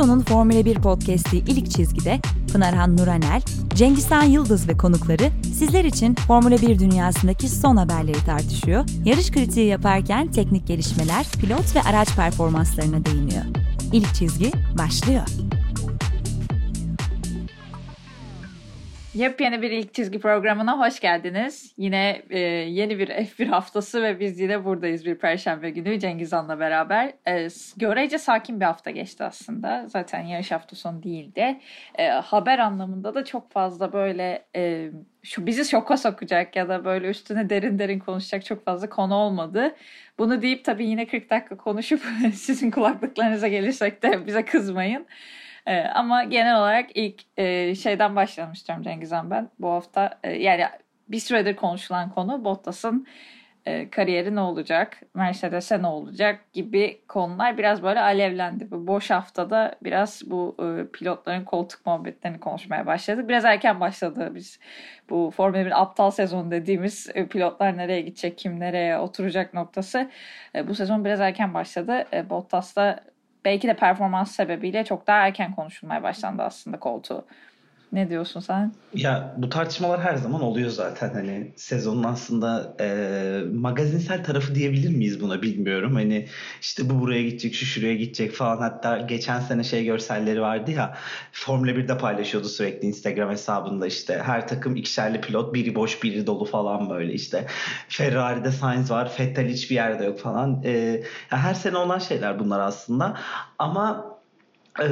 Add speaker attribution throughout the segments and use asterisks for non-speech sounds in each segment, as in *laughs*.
Speaker 1: Aposto'nun Formula 1 podcast'i İlk Çizgi'de Pınarhan Nuranel, Cengizhan Yıldız ve konukları sizler için Formula 1 dünyasındaki son haberleri tartışıyor, yarış kritiği yaparken teknik gelişmeler, pilot ve araç performanslarına değiniyor. İlk Çizgi başlıyor.
Speaker 2: Yepyeni bir ilk çizgi programına hoş geldiniz. Yine e, yeni bir F1 haftası ve biz yine buradayız bir perşembe günü Cengiz Han'la beraber. E, görece sakin bir hafta geçti aslında. Zaten yarış hafta sonu değildi. E, haber anlamında da çok fazla böyle e, şu bizi şoka sokacak ya da böyle üstüne derin derin konuşacak çok fazla konu olmadı. Bunu deyip tabii yine 40 dakika konuşup *laughs* sizin kulaklıklarınıza gelirsek de bize kızmayın. E, ama genel olarak ilk e, şeyden başlayalım istiyorum Cengizhan ben. Bu hafta e, yani bir süredir konuşulan konu Bottas'ın e, kariyeri ne olacak, Mercedes'e ne olacak gibi konular biraz böyle alevlendi. Bu boş haftada biraz bu e, pilotların koltuk muhabbetlerini konuşmaya başladık. Biraz erken başladı biz bu Formula 1 aptal sezon dediğimiz e, pilotlar nereye gidecek, kim nereye oturacak noktası. E, bu sezon biraz erken başladı. E, Bottas'ta belki de performans sebebiyle çok daha erken konuşulmaya başlandı aslında koltuğu. Ne diyorsun sen?
Speaker 3: Ya bu tartışmalar her zaman oluyor zaten hani sezonun aslında e, magazinsel tarafı diyebilir miyiz buna bilmiyorum. Hani işte bu buraya gidecek, şu şuraya gidecek falan. Hatta geçen sene şey görselleri vardı ya Formula 1'de paylaşıyordu sürekli Instagram hesabında işte her takım ikişerli pilot biri boş biri dolu falan böyle işte Ferrari'de Sainz var, Vettel hiçbir yerde yok falan. E, her sene olan şeyler bunlar aslında ama e,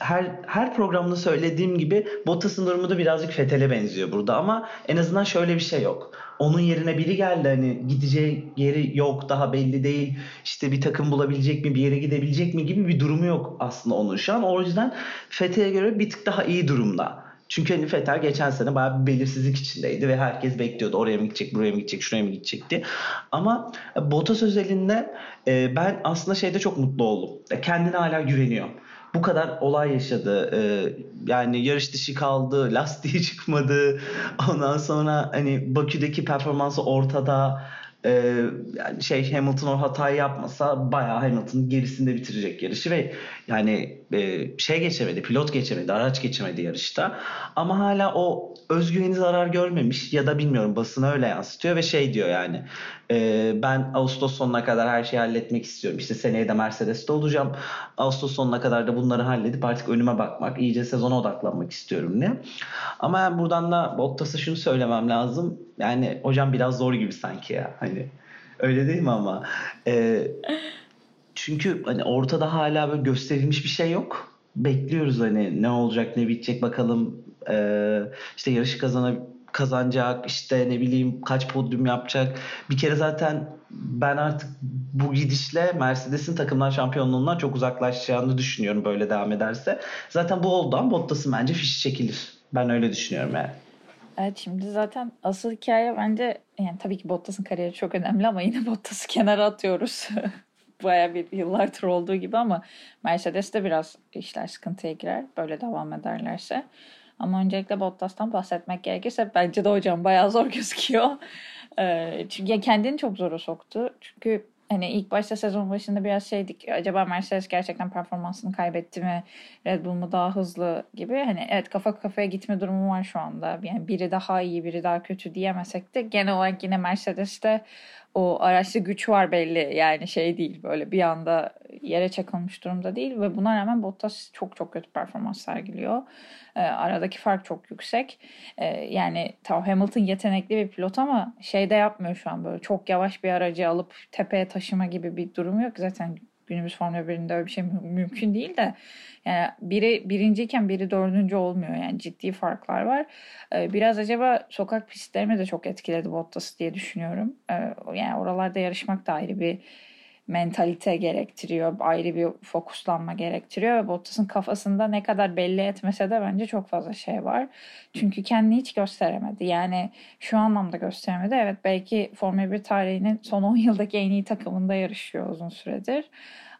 Speaker 3: her her programda söylediğim gibi Bottas'ın durumu da birazcık Vettel'e benziyor burada ama en azından şöyle bir şey yok. Onun yerine biri geldi hani gideceği yeri yok daha belli değil işte bir takım bulabilecek mi bir yere gidebilecek mi gibi bir durumu yok aslında onun şu an. O yüzden Vettel'e göre bir tık daha iyi durumda. Çünkü hani Vettel geçen sene bayağı bir belirsizlik içindeydi ve herkes bekliyordu oraya mı gidecek, buraya mı gidecek, şuraya mı gidecek diye. Ama Bottas özelinde ben aslında şeyde çok mutlu oldum. Kendine hala güveniyor bu kadar olay yaşadı. Ee, yani yarış dışı kaldı, *laughs* lastiği çıkmadı. Ondan sonra hani Bakü'deki performansı ortada. Ee, şey Hamilton o hatayı yapmasa bayağı Hamilton gerisinde bitirecek yarışı ve yani e, şey geçemedi, pilot geçemedi, araç geçemedi yarışta. Ama hala o özgüveni zarar görmemiş ya da bilmiyorum basını öyle yansıtıyor ve şey diyor yani e, ben Ağustos sonuna kadar her şeyi halletmek istiyorum. İşte seneye de Mercedes'te olacağım. Ağustos sonuna kadar da bunları halledip artık önüme bakmak, iyice sezona odaklanmak istiyorum ne. Ama yani buradan da Bottas'a şunu söylemem lazım. Yani hocam biraz zor gibi sanki ya. Hani öyle değil mi ama? E, çünkü hani ortada hala böyle gösterilmiş bir şey yok. Bekliyoruz hani ne olacak ne bitecek bakalım. Ee, işte yarışı kazanıp kazanacak işte ne bileyim kaç podyum yapacak. Bir kere zaten ben artık bu gidişle Mercedes'in takımlar şampiyonluğundan çok uzaklaşacağını düşünüyorum böyle devam ederse. Zaten bu oldu ama Bottas'ın bence fişi çekilir. Ben öyle düşünüyorum yani.
Speaker 2: Evet şimdi zaten asıl hikaye bence yani tabii ki Bottas'ın kariyeri çok önemli ama yine Bottas'ı kenara atıyoruz. *laughs* Baya bir yıllardır olduğu gibi ama Mercedes'te biraz işler sıkıntıya girer böyle devam ederlerse. Ama öncelikle Bottas'tan bahsetmek gerekirse bence de hocam bayağı zor *laughs* gözüküyor. Ee, çünkü kendini çok zora soktu. Çünkü hani ilk başta sezon başında biraz şeydik acaba Mercedes gerçekten performansını kaybetti mi Red Bull mu daha hızlı gibi hani evet kafa kafaya gitme durumu var şu anda yani biri daha iyi biri daha kötü diyemesek de genel olarak yine Mercedes'te o araçta güç var belli yani şey değil böyle bir anda yere çakılmış durumda değil ve buna rağmen Bottas çok çok kötü performans sergiliyor. E, aradaki fark çok yüksek. E, yani tamam Hamilton yetenekli bir pilot ama şey de yapmıyor şu an böyle çok yavaş bir aracı alıp tepeye taşıma gibi bir durum yok. Zaten günümüz Formula 1'inde öyle bir şey mümkün değil de yani biri birinciyken biri dördüncü olmuyor yani ciddi farklar var. Ee, biraz acaba sokak pistlerimi de çok etkiledi Bottas diye düşünüyorum. Ee, yani oralarda yarışmak da ayrı bir mentalite gerektiriyor. Ayrı bir fokuslanma gerektiriyor ve Bottas'ın kafasında ne kadar belli etmese de bence çok fazla şey var. Çünkü kendini hiç gösteremedi. Yani şu anlamda gösteremedi. Evet belki Formula 1 tarihinin son 10 yıldaki en iyi takımında yarışıyor uzun süredir.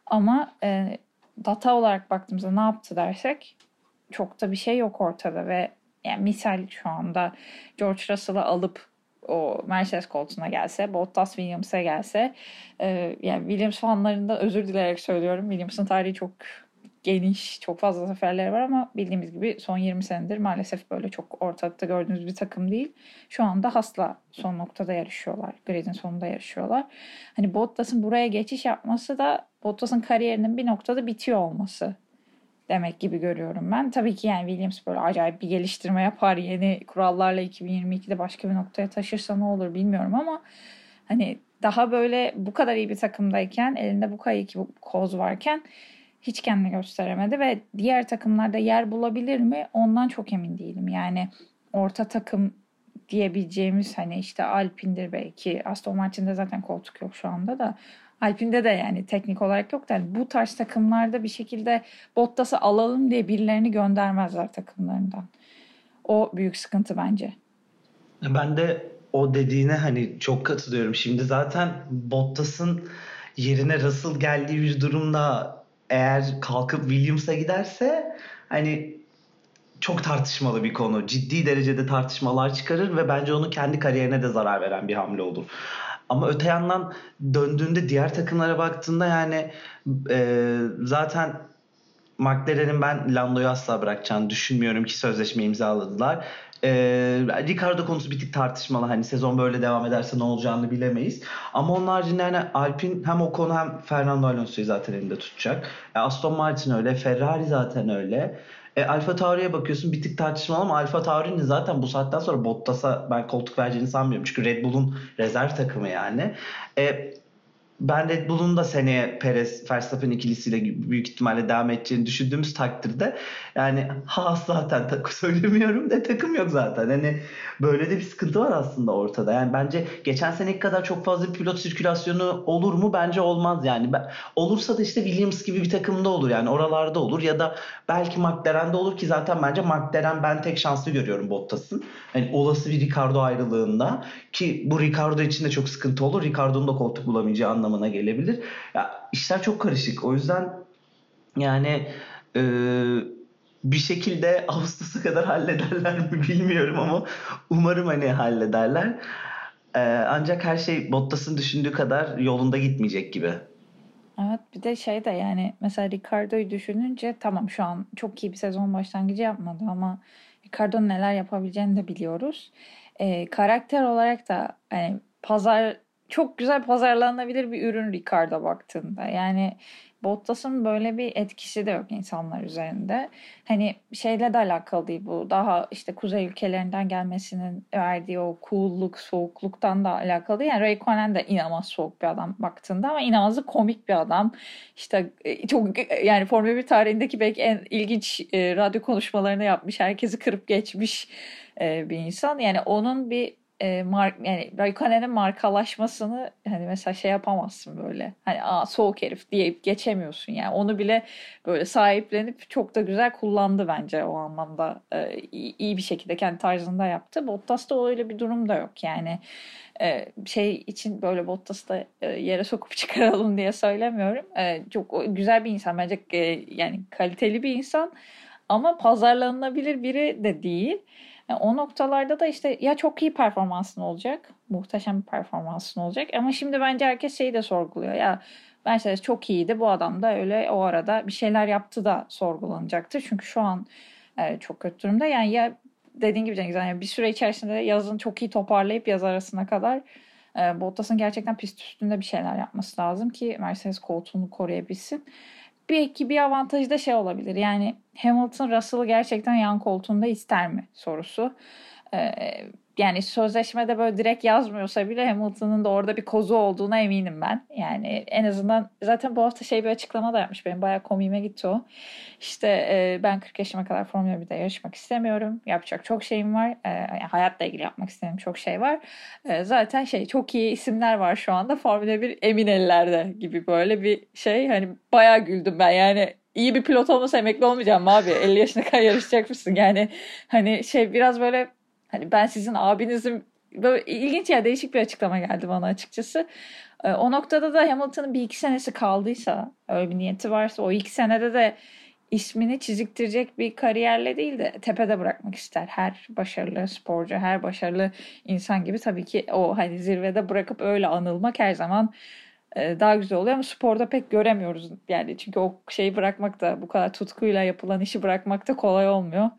Speaker 2: Ama e, data olarak baktığımızda ne yaptı dersek çok da bir şey yok ortada ve yani misal şu anda George Russell'ı alıp o Mercedes koltuğuna gelse, Bottas Williams'e gelse e, yani Williams fanlarından özür dileyerek söylüyorum. Williams'ın tarihi çok geniş, çok fazla zaferleri var ama bildiğimiz gibi son 20 senedir maalesef böyle çok ortalıkta gördüğünüz bir takım değil. Şu anda Has'la son noktada yarışıyorlar. Grid'in sonunda yarışıyorlar. Hani Bottas'ın buraya geçiş yapması da Bottas'ın kariyerinin bir noktada bitiyor olması demek gibi görüyorum ben. Tabii ki yani Williams böyle acayip bir geliştirme yapar. Yeni kurallarla 2022'de başka bir noktaya taşırsa ne olur bilmiyorum ama hani daha böyle bu kadar iyi bir takımdayken elinde bu kadar iyi bir koz varken hiç kendini gösteremedi ve diğer takımlarda yer bulabilir mi ondan çok emin değilim. Yani orta takım diyebileceğimiz hani işte Alpine'dir belki Aston Martin'de zaten koltuk yok şu anda da Alpine'de de yani teknik olarak yok da bu tarz takımlarda bir şekilde Bottas'ı alalım diye birilerini göndermezler takımlarından. O büyük sıkıntı bence.
Speaker 3: Ben de o dediğine hani çok katılıyorum. Şimdi zaten Bottas'ın yerine Russell geldiği bir durumda eğer kalkıp Williams'a giderse hani çok tartışmalı bir konu. Ciddi derecede tartışmalar çıkarır ve bence onun kendi kariyerine de zarar veren bir hamle olur. Ama öte yandan döndüğünde diğer takımlara baktığında yani e, zaten McLaren'in ben Lando'yu asla bırakacağını düşünmüyorum ki sözleşme imzaladılar. Ee, Ricardo konusu bir tık tartışmalı. Hani sezon böyle devam ederse ne olacağını bilemeyiz. Ama onun haricinde yani Alpin hem o konu hem Fernando Alonso'yu zaten elinde tutacak. E, Aston Martin öyle. Ferrari zaten öyle. E, Alfa Tauri'ye bakıyorsun bir tık tartışmalı ama Alfa Tauri'nin zaten bu saatten sonra Bottas'a ben koltuk vereceğini sanmıyorum. Çünkü Red Bull'un rezerv takımı yani. E, ben Red Bull'un da seneye Perez Verstappen ikilisiyle büyük ihtimalle devam edeceğini düşündüğümüz takdirde yani ha zaten takım *laughs* söylemiyorum de takım yok zaten. Hani böyle de bir sıkıntı var aslında ortada. Yani bence geçen seneki kadar çok fazla pilot sirkülasyonu olur mu? Bence olmaz yani. Olursa da işte Williams gibi bir takımda olur yani oralarda olur ya da belki McLaren'de olur ki zaten bence McLaren ben tek şanslı görüyorum Bottas'ın. Hani olası bir Ricardo ayrılığında ki bu Ricardo için de çok sıkıntı olur. Ricardo'nun da koltuk bulamayacağı anlamına gelebilir. Ya işler çok karışık. O yüzden yani e, bir şekilde Ağustos'a kadar hallederler mi *laughs* bilmiyorum ama umarım hani hallederler. E, ancak her şey Bottas'ın düşündüğü kadar yolunda gitmeyecek gibi.
Speaker 2: Evet bir de şey de yani mesela Ricardo'yu düşününce tamam şu an çok iyi bir sezon başlangıcı yapmadı ama Ricardo'nun neler yapabileceğini de biliyoruz. E, karakter olarak da hani pazar çok güzel pazarlanabilir bir ürün Ricardo baktığında. Yani Bottas'ın böyle bir etkisi de yok insanlar üzerinde. Hani şeyle de alakalı değil bu. Daha işte kuzey ülkelerinden gelmesinin verdiği o cool'luk, soğukluktan da alakalı. Yani Raikkonen de inanılmaz soğuk bir adam baktığında ama inanılmaz komik bir adam. İşte e, çok yani Formula 1 tarihindeki belki en ilginç e, radyo konuşmalarını yapmış. Herkesi kırıp geçmiş e, bir insan. Yani onun bir e, mark yani Raikkonen'in markalaşmasını hani mesela şey yapamazsın böyle. Hani aa soğuk herif deyip geçemiyorsun yani. Onu bile böyle sahiplenip çok da güzel kullandı bence o anlamda. E, iyi bir şekilde kendi tarzında yaptı. Bottas'ta öyle bir durum da yok yani. E, şey için böyle Bottas'ı da e, yere sokup *laughs* çıkaralım diye söylemiyorum. E, çok güzel bir insan bence e, yani kaliteli bir insan ama pazarlanabilir biri de değil. Yani o noktalarda da işte ya çok iyi performansın olacak. Muhteşem bir performansın olacak. Ama şimdi bence herkes şeyi de sorguluyor. Ya Mercedes çok iyiydi. Bu adam da öyle o arada bir şeyler yaptı da sorgulanacaktır. Çünkü şu an e, çok kötü durumda. Yani ya dediğin gibi Cengiz yani bir süre içerisinde yazın çok iyi toparlayıp yaz arasına kadar e, Bottas'ın gerçekten pist üstünde bir şeyler yapması lazım ki Mercedes koltuğunu koruyabilsin. Belki bir avantajı da şey olabilir. Yani Hamilton Russell'ı gerçekten yan koltuğunda ister mi sorusu. Ee, yani sözleşmede böyle direkt yazmıyorsa bile Hamilton'ın da orada bir kozu olduğuna eminim ben. Yani en azından zaten bu hafta şey bir açıklama da yapmış. Benim bayağı komiğime gitti o. İşte e, ben 40 yaşıma kadar Formula 1'de yarışmak istemiyorum. Yapacak çok şeyim var. E, yani hayatla ilgili yapmak istediğim çok şey var. E, zaten şey çok iyi isimler var şu anda. Formula 1 emin ellerde gibi böyle bir şey. Hani bayağı güldüm ben yani iyi bir pilot olmasa emekli olmayacağım abi. 50 yaşına kadar yarışacak mısın? Yani hani şey biraz böyle Hani ben sizin abinizim böyle ilginç ya değişik bir açıklama geldi bana açıkçası. Ee, o noktada da Hamilton'ın bir iki senesi kaldıysa öyle bir niyeti varsa o iki senede de ismini çiziktirecek bir kariyerle değil de tepede bırakmak ister. Her başarılı sporcu, her başarılı insan gibi tabii ki o hani zirvede bırakıp öyle anılmak her zaman e, daha güzel oluyor ama sporda pek göremiyoruz yani çünkü o şeyi bırakmak da bu kadar tutkuyla yapılan işi bırakmak da kolay olmuyor.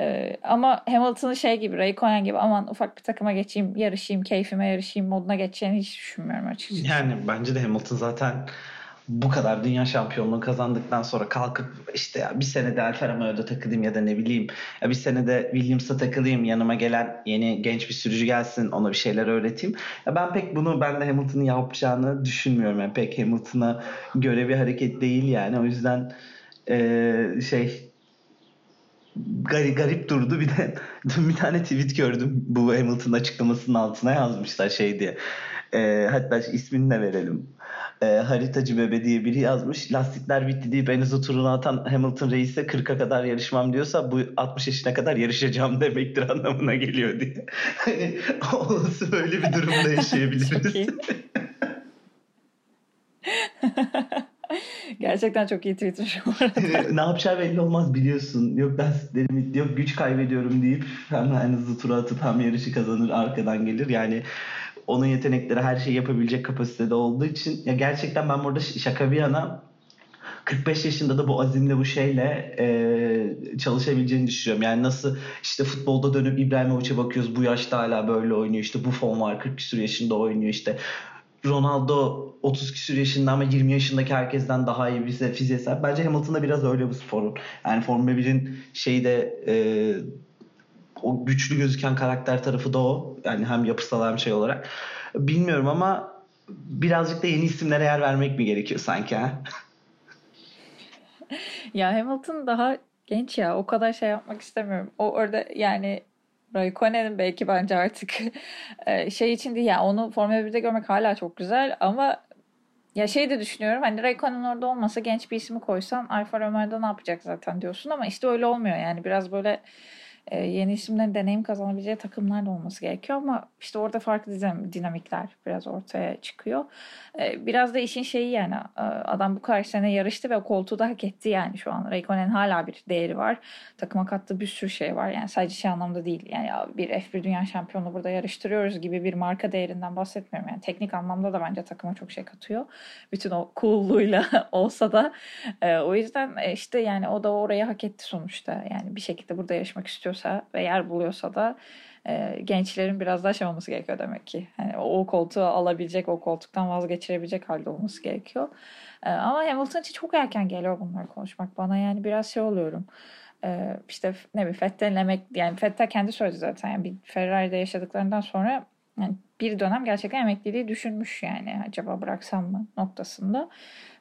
Speaker 2: Ee, ama Hamilton'ın şey gibi Raikkonen gibi aman ufak bir takıma geçeyim yarışayım keyfime yarışayım moduna geçeceğini hiç düşünmüyorum açıkçası.
Speaker 3: Yani bence de Hamilton zaten bu kadar dünya şampiyonluğu kazandıktan sonra kalkıp işte ya bir sene de Alfa Romeo'da takılayım ya da ne bileyim ya bir sene de Williams'a takılayım yanıma gelen yeni genç bir sürücü gelsin ona bir şeyler öğreteyim. Ya ben pek bunu ben de Hamilton'ın yapacağını düşünmüyorum. Yani pek Hamilton'a göre bir hareket değil yani. O yüzden ee, şey garip, garip durdu. Bir de *laughs* dün bir tane tweet gördüm. Bu Hamilton açıklamasının altına yazmışlar şey diye. E, hatta ismini de verelim. E, haritacı bebe diye biri yazmış. Lastikler bitti deyip en hızlı turunu atan Hamilton reise 40'a kadar yarışmam diyorsa bu 60 yaşına kadar yarışacağım demektir anlamına geliyor diye. *laughs* Hani olası böyle bir durumda *laughs* yaşayabiliriz.
Speaker 2: Gerçekten çok iyi Twitter bu arada.
Speaker 3: ne yapacağı belli olmaz biliyorsun. Yok derslerim yok güç kaybediyorum deyip hem en hızlı tura atıp hem yarışı kazanır arkadan gelir. Yani onun yetenekleri her şeyi yapabilecek kapasitede olduğu için ya gerçekten ben burada şaka bir yana 45 yaşında da bu azimle bu şeyle e, çalışabileceğini düşünüyorum. Yani nasıl işte futbolda dönüp İbrahimovic'e bakıyoruz bu yaşta hala böyle oynuyor. İşte Buffon var 40 küsur yaşında oynuyor işte. Ronaldo 30 küsur yaşında ama 20 yaşındaki herkesten daha iyi bize fiziksel. Bence Hamilton'da biraz öyle bu sporun. Yani Formula 1'in şeyde e, o güçlü gözüken karakter tarafı da o. Yani hem yapısal hem şey olarak. Bilmiyorum ama birazcık da yeni isimlere yer vermek mi gerekiyor sanki ha? *laughs*
Speaker 2: ya Hamilton daha genç ya. O kadar şey yapmak istemiyorum. O orada yani Raikkonen'in belki bence artık *laughs* e, şey için değil. Yani onu Formula 1'de görmek hala çok güzel ama ya şey de düşünüyorum hani Raikkonen orada olmasa genç bir ismi koysan Alfa Romeo'da ne yapacak zaten diyorsun ama işte öyle olmuyor. Yani biraz böyle e, yeni isimlerin deneyim kazanabileceği takımlar da olması gerekiyor ama işte orada farklı dinamikler biraz ortaya çıkıyor. E, biraz da işin şeyi yani e, adam bu kadar sene yarıştı ve koltuğu da hak etti yani şu an. Raikkonen hala bir değeri var. Takıma kattığı bir sürü şey var. Yani sadece şey anlamda değil. Yani bir F1 Dünya Şampiyonu burada yarıştırıyoruz gibi bir marka değerinden bahsetmiyorum. Yani teknik anlamda da bence takıma çok şey katıyor. Bütün o coolluğuyla *laughs* olsa da. O yüzden işte yani o da orayı hak etti sonuçta. Yani bir şekilde burada yarışmak istiyorsa ve yer buluyorsa da e, gençlerin biraz daha şey gerekiyor demek ki. Yani o koltuğu alabilecek, o koltuktan vazgeçirebilecek halde olması gerekiyor. E, ama Hamilton için çok erken geliyor bunları konuşmak bana. Yani biraz şey oluyorum. E, işte ne bileyim Fettel'in emek, yani Fettel kendi söyledi zaten. Yani bir Ferrari'de yaşadıklarından sonra yani bir dönem gerçekten emekliliği düşünmüş yani acaba bıraksam mı noktasında.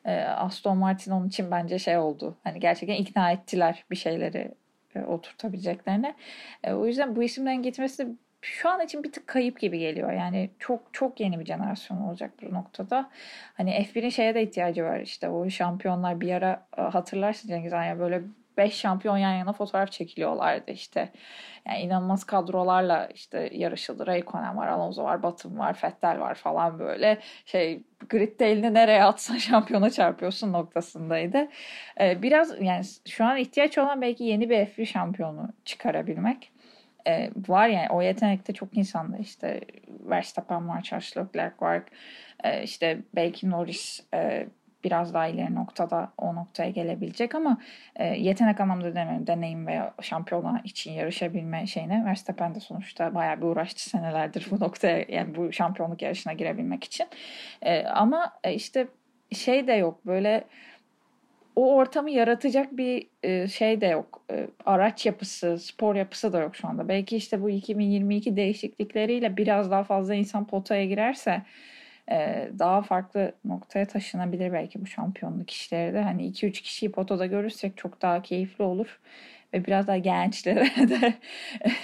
Speaker 2: E, Aston Martin onun için bence şey oldu. Hani gerçekten ikna ettiler bir şeyleri oturtabileceklerine. E, o yüzden bu isimlerin gitmesi şu an için bir tık kayıp gibi geliyor. Yani çok çok yeni bir jenerasyon olacak bu noktada. Hani F1'in şeye de ihtiyacı var işte o şampiyonlar bir ara e, hatırlarsın Cengiz Han böyle 5 şampiyon yan yana fotoğraf çekiliyorlardı işte. Yani inanılmaz kadrolarla işte yarışıldı. Raikkonen var, Alonso var, Batum var, Vettel var falan böyle. Şey gridde elini nereye atsan *laughs* şampiyona çarpıyorsun noktasındaydı. Ee, biraz yani şu an ihtiyaç olan belki yeni bir F1 şampiyonu çıkarabilmek. Ee, var yani o yetenekte çok insanda işte Verstappen var, Charles Leclerc var, ee, işte belki Norris e, biraz daha ileri noktada o noktaya gelebilecek ama e, yetenek anlamda demiyorum. Deneyim veya şampiyona için yarışabilme şeyine Verstappen de sonuçta bayağı bir uğraştı senelerdir bu noktaya yani bu şampiyonluk yarışına girebilmek için. E, ama e, işte şey de yok böyle o ortamı yaratacak bir e, şey de yok. E, araç yapısı, spor yapısı da yok şu anda. Belki işte bu 2022 değişiklikleriyle biraz daha fazla insan potaya girerse e, daha farklı noktaya taşınabilir belki bu şampiyonluk işleri de. Hani 2-3 kişiyi potoda görürsek çok daha keyifli olur ve biraz daha gençlere *laughs* de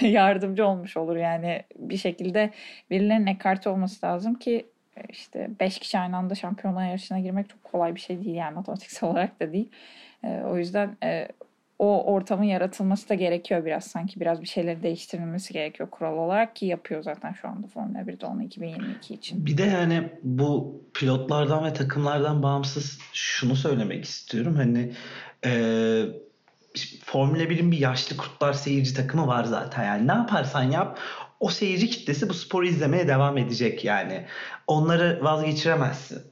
Speaker 2: yardımcı olmuş olur. Yani bir şekilde birilerinin ekarte olması lazım ki e, işte 5 kişi aynı anda şampiyonlar yarışına girmek çok kolay bir şey değil yani matematiksel *laughs* olarak da değil. E, o yüzden e, o ortamın yaratılması da gerekiyor biraz sanki biraz bir şeyleri değiştirilmesi gerekiyor kural olarak ki yapıyor zaten şu anda Formula 1'de onu 2022 için.
Speaker 3: Bir de yani bu pilotlardan ve takımlardan bağımsız şunu söylemek istiyorum hani e, Formula 1'in bir yaşlı kurtlar seyirci takımı var zaten yani ne yaparsan yap o seyirci kitlesi bu sporu izlemeye devam edecek yani onları vazgeçiremezsin.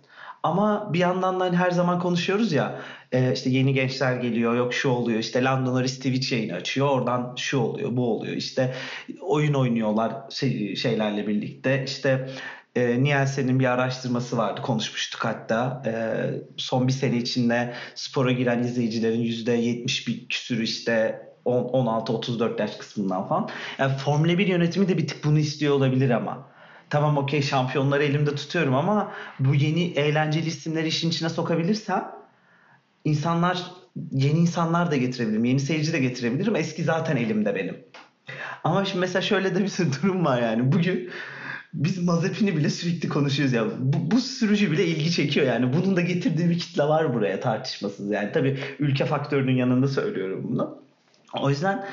Speaker 3: Ama bir yandan da hani her zaman konuşuyoruz ya e, işte yeni gençler geliyor yok şu oluyor işte Lando Norris Twitch açıyor oradan şu oluyor bu oluyor işte oyun oynuyorlar şey, şeylerle birlikte işte e, Nielsen'in bir araştırması vardı konuşmuştuk hatta e, son bir sene içinde spora giren izleyicilerin %70 bir küsürü işte 16-34 yaş kısmından falan. Yani Formula 1 yönetimi de bir tık bunu istiyor olabilir ama. Tamam okey şampiyonları elimde tutuyorum ama bu yeni eğlenceli isimleri işin içine sokabilirsem insanlar yeni insanlar da getirebilirim. Yeni seyirci de getirebilirim. Eski zaten elimde benim. Ama şimdi mesela şöyle de bir *laughs* durum var yani. Bugün biz Mazepin'i bile sürekli konuşuyoruz ya. Bu, bu sürücü bile ilgi çekiyor yani. Bunun da getirdiği bir kitle var buraya tartışmasız yani. Tabii ülke faktörünün yanında söylüyorum bunu. O yüzden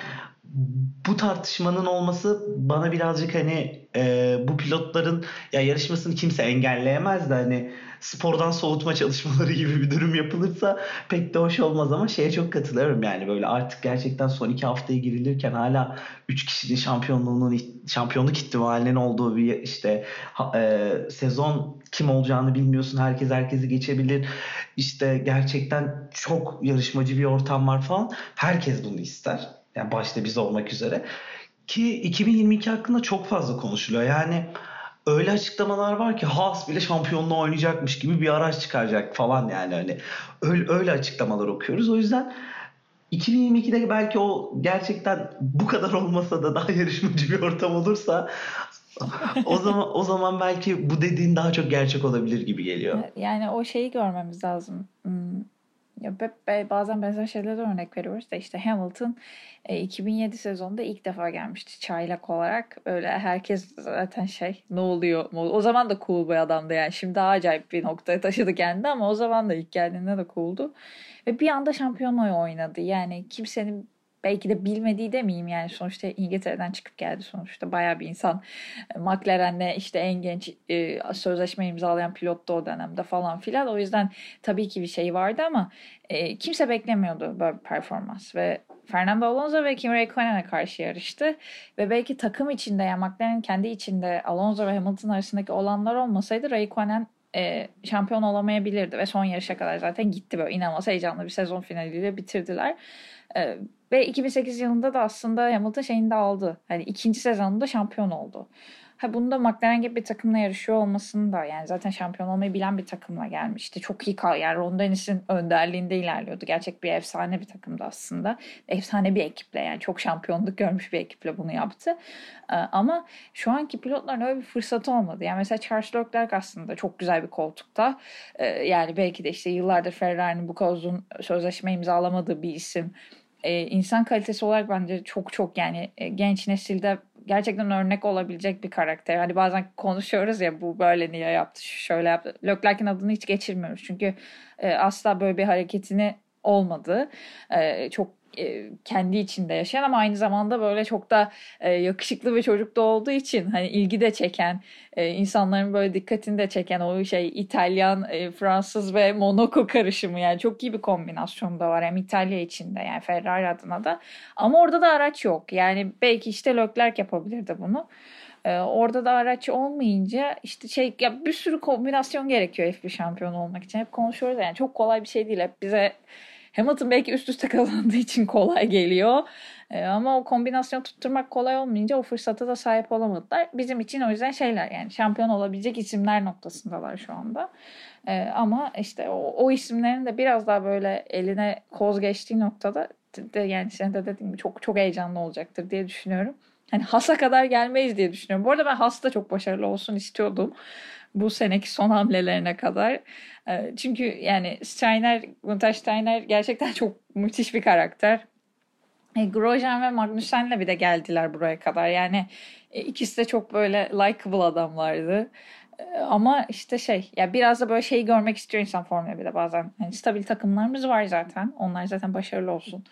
Speaker 3: bu tartışmanın olması bana birazcık hani e, bu pilotların ya yarışmasını kimse engelleyemez de hani spordan soğutma çalışmaları *laughs* gibi bir durum yapılırsa pek de hoş olmaz ama şeye çok katılıyorum yani böyle artık gerçekten son iki haftaya girilirken hala üç kişinin şampiyonluğunun şampiyonluk ihtimalinin olduğu bir işte e, sezon kim olacağını bilmiyorsun herkes herkesi geçebilir işte gerçekten çok yarışmacı bir ortam var falan. Herkes bunu ister yani başta biz olmak üzere ki 2022 hakkında çok fazla konuşuluyor yani öyle açıklamalar var ki Haas bile şampiyonluğu oynayacakmış gibi bir araç çıkaracak falan yani hani öyle, öyle açıklamalar okuyoruz. O yüzden 2022'de belki o gerçekten bu kadar olmasa da daha yarışmacı bir ortam olursa *laughs* o zaman o zaman belki bu dediğin daha çok gerçek olabilir gibi geliyor.
Speaker 2: Yani o şeyi görmemiz lazım. Ya bazen benzer şeylere örnek veriyoruz da işte Hamilton e, 2007 sezonunda ilk defa gelmişti çaylak olarak. Öyle herkes zaten şey ne oluyor? O zaman da cool bir adamdı yani. Şimdi daha acayip bir noktaya taşıdı kendini ama o zaman da ilk geldiğinde de cool'du. Ve bir anda şampiyonluğu oynadı. Yani kimsenin belki de bilmediği demeyeyim yani. Sonuçta İngiltere'den çıkıp geldi sonuçta. Bayağı bir insan. McLaren'le işte en genç e, sözleşme imzalayan pilottu o dönemde falan filan. O yüzden tabii ki bir şey vardı ama e, kimse beklemiyordu böyle bir performans. Ve Fernando Alonso ve Kimi Raikkonen'e karşı yarıştı. Ve belki takım içinde yani McLaren'in kendi içinde Alonso ve Hamilton arasındaki olanlar olmasaydı Raikkonen e, şampiyon olamayabilirdi. Ve son yarışa kadar zaten gitti böyle. İnanılmaz heyecanlı bir sezon finaliyle bitirdiler. E, ve 2008 yılında da aslında Hamilton şeyini de aldı. Hani ikinci sezonunda şampiyon oldu. Ha bunda McLaren gibi bir takımla yarışıyor olmasını da yani zaten şampiyon olmayı bilen bir takımla gelmişti. Çok iyi kal yani Ron Dennis'in önderliğinde ilerliyordu. Gerçek bir efsane bir takımdı aslında. Efsane bir ekiple yani çok şampiyonluk görmüş bir ekiple bunu yaptı. Ee, ama şu anki pilotların öyle bir fırsatı olmadı. Yani mesela Charles Leclerc aslında çok güzel bir koltukta. Ee, yani belki de işte yıllardır Ferrari'nin bu kadar uzun sözleşme imzalamadığı bir isim e, insan kalitesi olarak bence çok çok yani e, genç nesilde gerçekten örnek olabilecek bir karakter. Hani bazen konuşuyoruz ya bu böyle niye yaptı, şöyle yaptı. Leclerc'in adını hiç geçirmiyoruz. Çünkü e, asla böyle bir hareketini olmadı. E, çok kendi içinde yaşayan ama aynı zamanda böyle çok da e, yakışıklı bir çocuk da olduğu için hani ilgi de çeken e, insanların böyle dikkatini de çeken o şey İtalyan, Fransız ve Monaco karışımı yani çok iyi bir kombinasyon da var hem İtalya içinde yani Ferrari adına da ama orada da araç yok yani belki işte Leclerc yapabilirdi bunu. orada da araç olmayınca işte şey ya bir sürü kombinasyon gerekiyor F1 şampiyonu olmak için. Hep konuşuyoruz yani çok kolay bir şey değil. Hep bize Hamilton belki üst üste *laughs* kazandığı için kolay geliyor. E, ama o kombinasyon tutturmak kolay olmayınca o fırsata da sahip olamadılar. Bizim için o yüzden şeyler yani şampiyon olabilecek isimler noktasındalar şu anda. E, ama işte o, o isimlerin de biraz daha böyle eline koz geçtiği noktada de, yani sen de dediğim gibi çok çok heyecanlı olacaktır diye düşünüyorum. Hani Has'a kadar gelmeyiz diye düşünüyorum. Bu arada ben Has da çok başarılı olsun istiyordum bu seneki son hamlelerine kadar. Ee, çünkü yani Steiner, Gunther Steiner gerçekten *laughs* çok müthiş bir karakter. E, Grosjean ve Magnussen'le bir de geldiler buraya kadar. Yani e, ikisi de çok böyle likable adamlardı. E, ama işte şey ya biraz da böyle şeyi görmek istiyor insan Formula 1'de bazen. Yani stabil takımlarımız var zaten. Onlar zaten başarılı olsun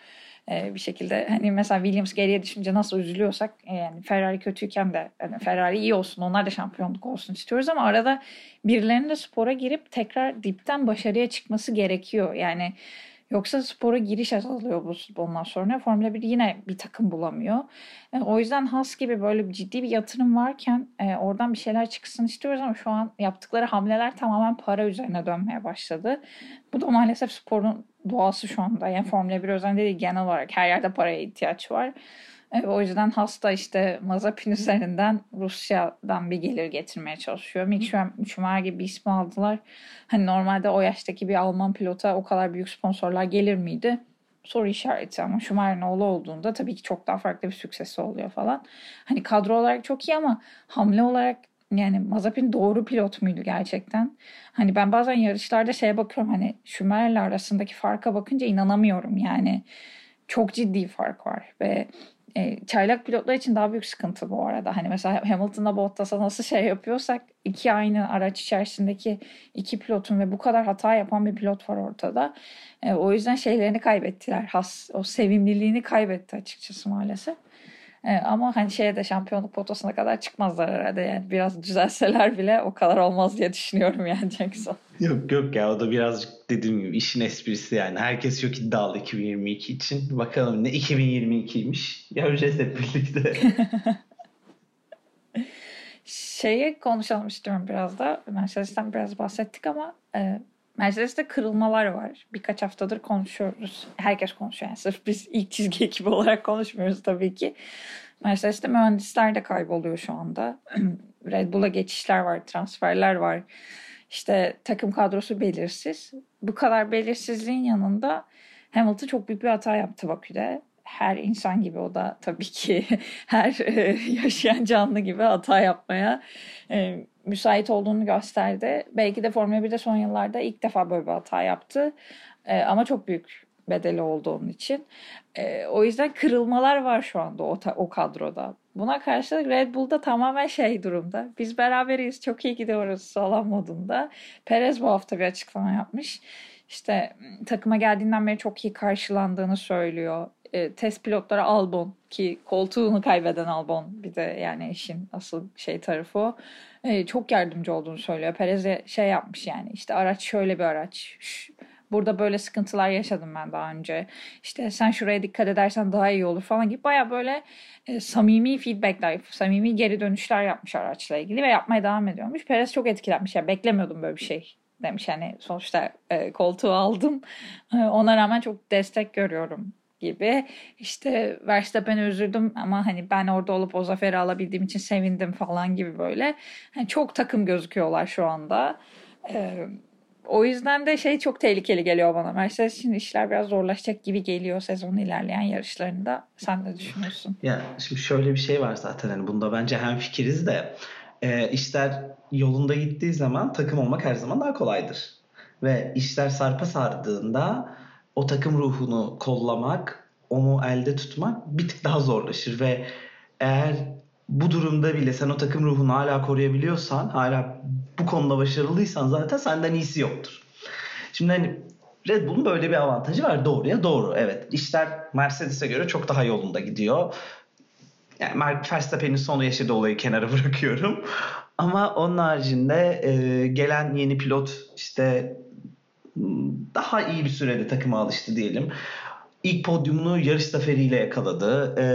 Speaker 2: e, bir şekilde hani mesela Williams geriye düşünce nasıl üzülüyorsak e, yani Ferrari kötüyken de yani Ferrari iyi olsun onlar da şampiyonluk olsun istiyoruz ama arada birilerinin de spora girip tekrar dipten başarıya çıkması gerekiyor. Yani Yoksa spora giriş azalıyor bu bundan sonra. Formula 1 yine bir takım bulamıyor. E, o yüzden Haas gibi böyle bir ciddi bir yatırım varken e, oradan bir şeyler çıksın istiyoruz ama şu an yaptıkları hamleler tamamen para üzerine dönmeye başladı. Bu da maalesef sporun doğası şu anda. Yani Formula 1 özelinde değil genel olarak her yerde paraya ihtiyaç var. E, o yüzden hasta işte Mazepin üzerinden Rusya'dan bir gelir getirmeye çalışıyor. Mick Schumacher gibi bir ismi aldılar. Hani normalde o yaştaki bir Alman pilota o kadar büyük sponsorlar gelir miydi? Soru işareti ama Schumacher'in oğlu olduğunda tabii ki çok daha farklı bir süksesi oluyor falan. Hani kadro olarak çok iyi ama hamle olarak yani Mazepin doğru pilot muydu gerçekten? Hani ben bazen yarışlarda şeye bakıyorum hani Schumacher'le arasındaki farka bakınca inanamıyorum yani. Çok ciddi fark var ve e, çaylak pilotlar için daha büyük sıkıntı bu arada. Hani mesela Hamilton'la Bottas'a nasıl şey yapıyorsak iki aynı araç içerisindeki iki pilotun ve bu kadar hata yapan bir pilot var ortada. E, o yüzden şeylerini kaybettiler. Has, o sevimliliğini kaybetti açıkçası maalesef. E, ama hani şeye de şampiyonluk potasına kadar çıkmazlar herhalde. Yani biraz düzelseler bile o kadar olmaz diye düşünüyorum yani Jackson.
Speaker 3: Yok yok ya o da birazcık dediğim gibi işin esprisi yani. Herkes çok iddialı 2022 için. Bakalım ne 2022'ymiş. Göreceğiz hep birlikte. *laughs*
Speaker 2: Şeyi konuşalım istiyorum biraz da. Mercedes'ten biraz bahsettik ama e, Mercedes'te kırılmalar var. Birkaç haftadır konuşuyoruz. Herkes konuşuyor yani. Sırf biz ilk çizgi ekibi olarak konuşmuyoruz tabii ki. Mercedes'te mühendisler de kayboluyor şu anda. *clears throat* Red Bull'a geçişler var, transferler var. İşte takım kadrosu belirsiz. Bu kadar belirsizliğin yanında Hamilton çok büyük bir hata yaptı Bakü'de. Her insan gibi o da tabii ki *laughs* her e, yaşayan canlı gibi hata yapmaya e, müsait olduğunu gösterdi. Belki de Formula 1'de son yıllarda ilk defa böyle bir hata yaptı. E, ama çok büyük bedeli oldu onun için. E, o yüzden kırılmalar var şu anda o, o kadroda. Buna karşılık Red Bull'da tamamen şey durumda. Biz beraberiz, çok iyi gidiyoruz sağlam modunda. Perez bu hafta bir açıklama yapmış. İşte takıma geldiğinden beri çok iyi karşılandığını söylüyor. E, test pilotları Albon ki koltuğunu kaybeden Albon bir de yani işin asıl şey tarafı o. E, çok yardımcı olduğunu söylüyor. Perez'e şey yapmış yani işte araç şöyle bir araç. Şş, burada böyle sıkıntılar yaşadım ben daha önce. İşte sen şuraya dikkat edersen daha iyi olur falan gibi baya böyle e, samimi feedbackler, samimi geri dönüşler yapmış araçla ilgili ve yapmaya devam ediyormuş. Perez çok etkilenmiş. Yani beklemiyordum böyle bir şey demiş. Yani sonuçta e, koltuğu aldım. E, ona rağmen çok destek görüyorum gibi. İşte Verstappen'e üzüldüm ama hani ben orada olup o zaferi alabildiğim için sevindim falan gibi böyle. Yani çok takım gözüküyorlar şu anda. Ee, o yüzden de şey çok tehlikeli geliyor bana. Mercedes için işler biraz zorlaşacak gibi geliyor sezonun ilerleyen yarışlarında. Sen ne düşünüyorsun?
Speaker 3: Ya şimdi şöyle bir şey var zaten hani bunda bence hem fikiriz de e, işler yolunda gittiği zaman takım olmak her zaman daha kolaydır. Ve işler sarpa sardığında o takım ruhunu kollamak, onu elde tutmak bir tık daha zorlaşır ve eğer bu durumda bile sen o takım ruhunu hala koruyabiliyorsan, hala bu konuda başarılıysan zaten senden iyisi yoktur. Şimdi hani Red Bull'un böyle bir avantajı var. Doğruya doğru. Evet. İşler Mercedes'e göre çok daha yolunda gidiyor. Yani Verstappen'in sonu yaşadığı olayı kenara *laughs* bırakıyorum. Ama onun haricinde e, gelen yeni pilot işte daha iyi bir sürede takıma alıştı diyelim. İlk podyumunu yarış zaferiyle yakaladı. Ee,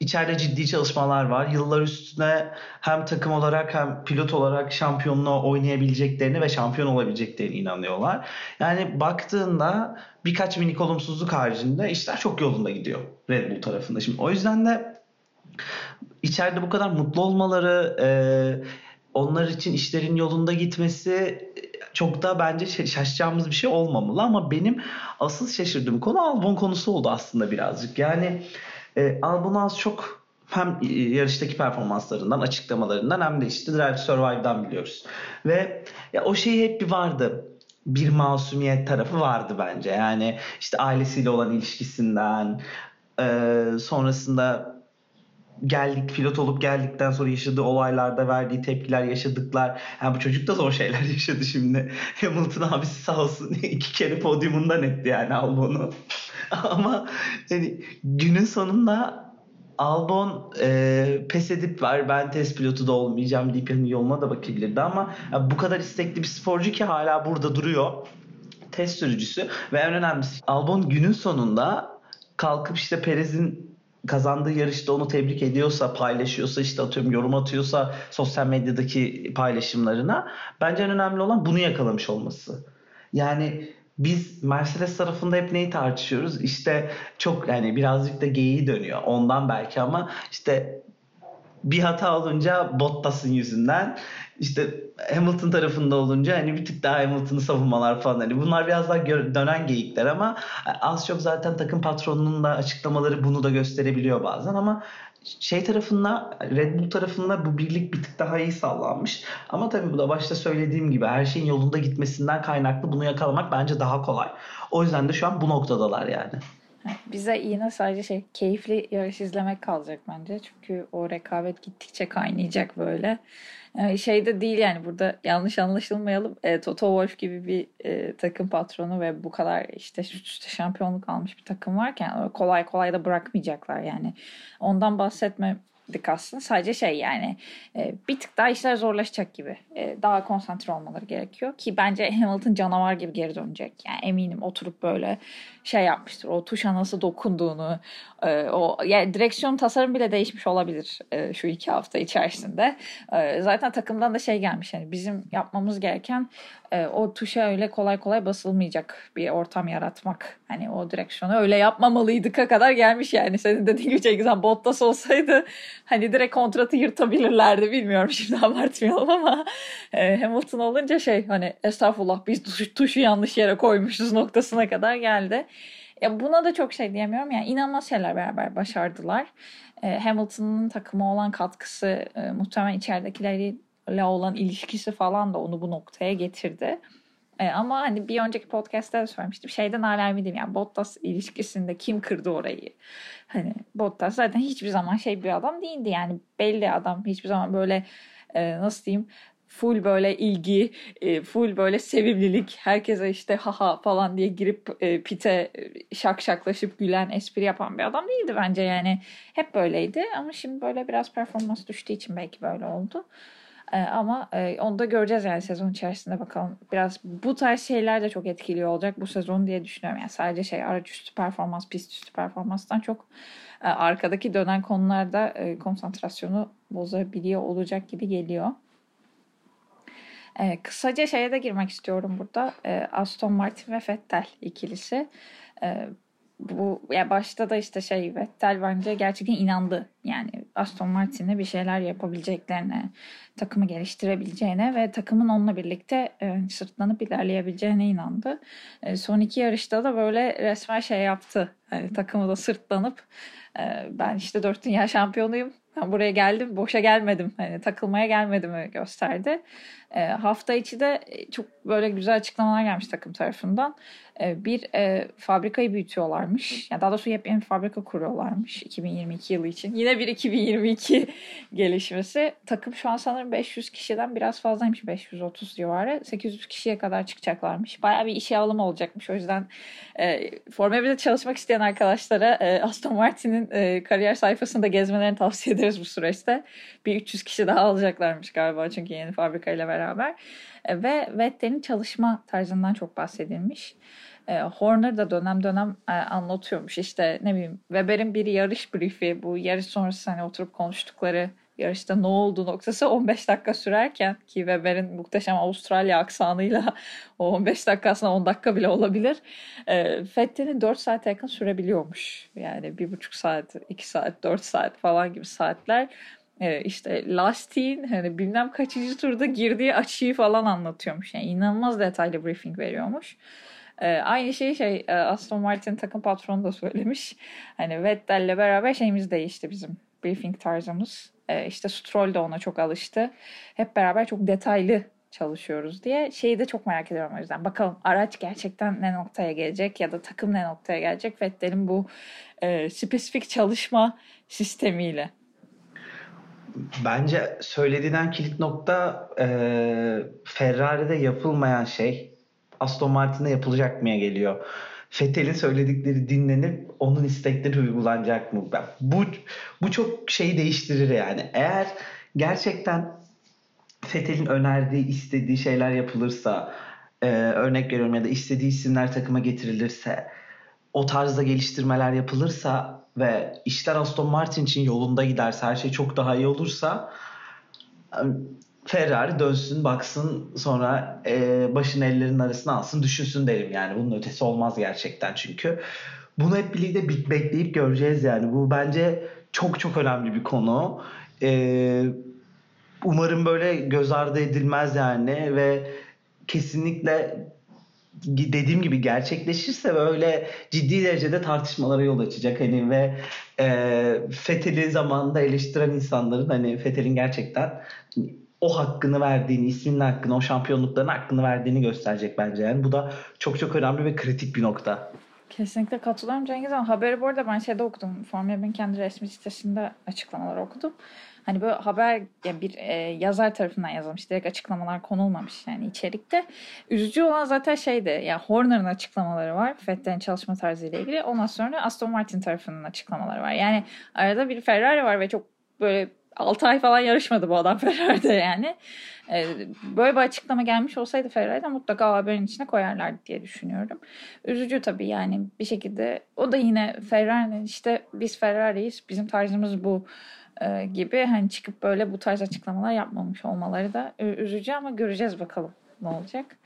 Speaker 3: içeride ciddi çalışmalar var. Yıllar üstüne hem takım olarak hem pilot olarak şampiyonluğa oynayabileceklerini ve şampiyon olabileceklerini inanıyorlar. Yani baktığında birkaç minik olumsuzluk haricinde işler çok yolunda gidiyor Red Bull tarafında. Şimdi o yüzden de içeride bu kadar mutlu olmaları, e, onlar için işlerin yolunda gitmesi çok da bence şaşacağımız bir şey olmamalı ama benim asıl şaşırdığım konu Albon konusu oldu aslında birazcık. Yani e, Albon az çok hem e, yarıştaki performanslarından, açıklamalarından hem de işte Drive Survive'dan biliyoruz. Ve ya o şey hep bir vardı bir masumiyet tarafı vardı bence. Yani işte ailesiyle olan ilişkisinden, e, sonrasında geldik pilot olup geldikten sonra yaşadığı olaylarda verdiği tepkiler yaşadıklar. Yani bu çocuk da zor şeyler *laughs* yaşadı şimdi. Hamilton abisi sağ olsun *laughs* iki kere podyumundan etti yani Albon'u. *laughs* Ama yani günün sonunda Albon e, pes edip ver ben test pilotu da olmayacağım deyip yani yoluna da bakabilirdi ama yani bu kadar istekli bir sporcu ki hala burada duruyor. test sürücüsü ve en önemlisi Albon günün sonunda kalkıp işte Perez'in kazandığı yarışta onu tebrik ediyorsa, paylaşıyorsa, işte atıyorum yorum atıyorsa sosyal medyadaki paylaşımlarına bence en önemli olan bunu yakalamış olması. Yani biz Mercedes tarafında hep neyi tartışıyoruz? İşte çok yani birazcık da geyiği dönüyor. Ondan belki ama işte bir hata olunca Bottas'ın yüzünden işte Hamilton tarafında olunca hani bir tık daha Hamilton'ı savunmalar falan hani bunlar biraz daha dönen geyikler ama az çok zaten takım patronunun da açıklamaları bunu da gösterebiliyor bazen ama şey tarafında Red Bull tarafında bu birlik bir tık daha iyi sağlanmış. Ama tabii bu da başta söylediğim gibi her şeyin yolunda gitmesinden kaynaklı bunu yakalamak bence daha kolay. O yüzden de şu an bu noktadalar yani.
Speaker 2: Bize yine sadece şey keyifli yarış izlemek kalacak bence. Çünkü o rekabet gittikçe kaynayacak böyle. Yani şey de değil yani burada yanlış anlaşılmayalım. E, Toto Wolff gibi bir e, takım patronu ve bu kadar işte üst üste şampiyonluk almış bir takım varken kolay kolay da bırakmayacaklar yani. Ondan bahsetme dik aslında. Sadece şey yani e, bir tık daha işler zorlaşacak gibi. E, daha konsantre olmaları gerekiyor. Ki bence Hamilton canavar gibi geri dönecek. Yani eminim oturup böyle şey yapmıştır. O tuşa nasıl dokunduğunu, e, o yani direksiyon tasarım bile değişmiş olabilir e, şu iki hafta içerisinde. E, zaten takımdan da şey gelmiş yani bizim yapmamız gereken e, o tuşa öyle kolay kolay basılmayacak bir ortam yaratmak. Hani o direksiyonu öyle yapmamalıydık'a kadar gelmiş yani. Senin dediğin gibi Cengiz Han Bottas olsaydı hani direkt kontratı yırtabilirlerdi. Bilmiyorum şimdi *laughs* abartmayalım ama e, Hamilton olunca şey hani estağfurullah biz tuşu, tuşu yanlış yere koymuşuz noktasına kadar geldi. Ya buna da çok şey diyemiyorum. Yani inanılmaz şeyler beraber başardılar. E, Hamilton'ın takıma olan katkısı e, muhtemelen içeridekilerle olan ilişkisi falan da onu bu noktaya getirdi. E, ama hani bir önceki podcast'te de söylemiştim. Şeyden hala eminim yani Bottas ilişkisinde kim kırdı orayı? Hani Bottas zaten hiçbir zaman şey bir adam değildi yani belli adam hiçbir zaman böyle e, nasıl diyeyim full böyle ilgi, e, full böyle sevimlilik, herkese işte haha falan diye girip pite şak şaklaşıp gülen, espri yapan bir adam değildi bence yani. Hep böyleydi ama şimdi böyle biraz performans düştüğü için belki böyle oldu. Ama onu da göreceğiz yani sezon içerisinde bakalım. Biraz bu tarz şeyler de çok etkiliyor olacak bu sezon diye düşünüyorum. Yani sadece şey araç üstü performans, pist üstü performanstan çok arkadaki dönen konularda konsantrasyonu bozabiliyor olacak gibi geliyor. E, kısaca şeye de girmek istiyorum burada. E, Aston Martin ve Vettel ikilisi. E, bu ya başta da işte şey Vettel bence gerçekten inandı. Yani Aston Martin'e bir şeyler yapabileceklerine, takımı geliştirebileceğine ve takımın onunla birlikte e, sırtlanıp ilerleyebileceğine inandı. E, son iki yarışta da böyle resmen şey yaptı. Yani takımı da sırtlanıp e, ben işte dört dünya şampiyonuyum. Ben buraya geldim, boşa gelmedim. Hani takılmaya gelmedim gösterdi. E, hafta içi de çok böyle güzel açıklamalar gelmiş takım tarafından. E, bir e, fabrikayı büyütüyorlarmış. Yani daha doğrusu yepyeni bir fabrika kuruyorlarmış 2022 yılı için. Yine bir 2022 *laughs* gelişmesi. Takım şu an sanırım 500 kişiden biraz fazlaymış. 530 civarı. 800 kişiye kadar çıkacaklarmış. Bayağı bir işe alımı olacakmış. O yüzden e, Formula 1'de çalışmak isteyen arkadaşlara e, Aston Martin'in e, kariyer sayfasında gezmelerini tavsiye ederiz bu süreçte. Bir 300 kişi daha alacaklarmış galiba çünkü yeni fabrikayla beraber. E, ve Vettel'in çalışma tarzından çok bahsedilmiş. E, Horner da dönem dönem e, anlatıyormuş. İşte ne bileyim Weber'in bir yarış briefi bu yarış sonrası hani oturup konuştukları yarışta ne oldu noktası 15 dakika sürerken ki Weber'in muhteşem Avustralya aksanıyla *laughs* o 15 dakika aslında 10 dakika bile olabilir. E, Fethi'nin 4 saate yakın sürebiliyormuş. Yani 1,5 saat, 2 saat, 4 saat falan gibi saatler e, işte lastiğin hani bilmem kaçıncı turda girdiği açıyı falan anlatıyormuş. Yani inanılmaz detaylı briefing veriyormuş. E, aynı şeyi şey e, Aston Martin takım patronu da söylemiş. Hani Vettel'le beraber şeyimiz değişti bizim briefing tarzımız. E, işte Stroll de ona çok alıştı. Hep beraber çok detaylı çalışıyoruz diye şeyi de çok merak ediyorum o yüzden. Bakalım araç gerçekten ne noktaya gelecek ya da takım ne noktaya gelecek Vettel'in bu e, spesifik çalışma sistemiyle
Speaker 3: bence söylediğinden kilit nokta e, Ferrari'de yapılmayan şey Aston Martin'de yapılacak mıya geliyor. Fethel'in söyledikleri dinlenip onun istekleri uygulanacak mı? Bu bu çok şeyi değiştirir yani. Eğer gerçekten Fethel'in önerdiği, istediği şeyler yapılırsa e, örnek veriyorum ya da istediği isimler takıma getirilirse o tarzda geliştirmeler yapılırsa ve işler Aston Martin için yolunda giderse her şey çok daha iyi olursa Ferrari dönsün baksın sonra e, başını ellerinin arasına alsın düşünsün derim yani. Bunun ötesi olmaz gerçekten çünkü. Bunu hep birlikte bekleyip göreceğiz yani. Bu bence çok çok önemli bir konu. E, umarım böyle göz ardı edilmez yani ve kesinlikle dediğim gibi gerçekleşirse böyle ciddi derecede tartışmalara yol açacak hani ve e, Fethel'i zamanında eleştiren insanların hani Fethel'in gerçekten o hakkını verdiğini, isminin hakkını, o şampiyonlukların hakkını verdiğini gösterecek bence. Yani bu da çok çok önemli ve kritik bir nokta.
Speaker 2: Kesinlikle katılıyorum Cengiz ama haberi bu arada ben şeyde okudum. Formula 1'in kendi resmi sitesinde açıklamalar okudum. Hani böyle haber yani bir e, yazar tarafından yazılmış. Direkt açıklamalar konulmamış yani içerikte. Üzücü olan zaten şeydi. Ya yani Horner'ın açıklamaları var. Fettel'in çalışma tarzı ile ilgili. Ondan sonra Aston Martin tarafının açıklamaları var. Yani arada bir Ferrari var ve çok böyle 6 ay falan yarışmadı bu adam *laughs* Ferrari'de yani. Ee, böyle bir açıklama gelmiş olsaydı Ferrari'de mutlaka haberin içine koyarlardı diye düşünüyorum. Üzücü tabii yani bir şekilde. O da yine Ferrari'nin işte biz Ferrari'yiz bizim tarzımız bu e, gibi hani çıkıp böyle bu tarz açıklamalar yapmamış olmaları da üzücü ama göreceğiz bakalım ne olacak.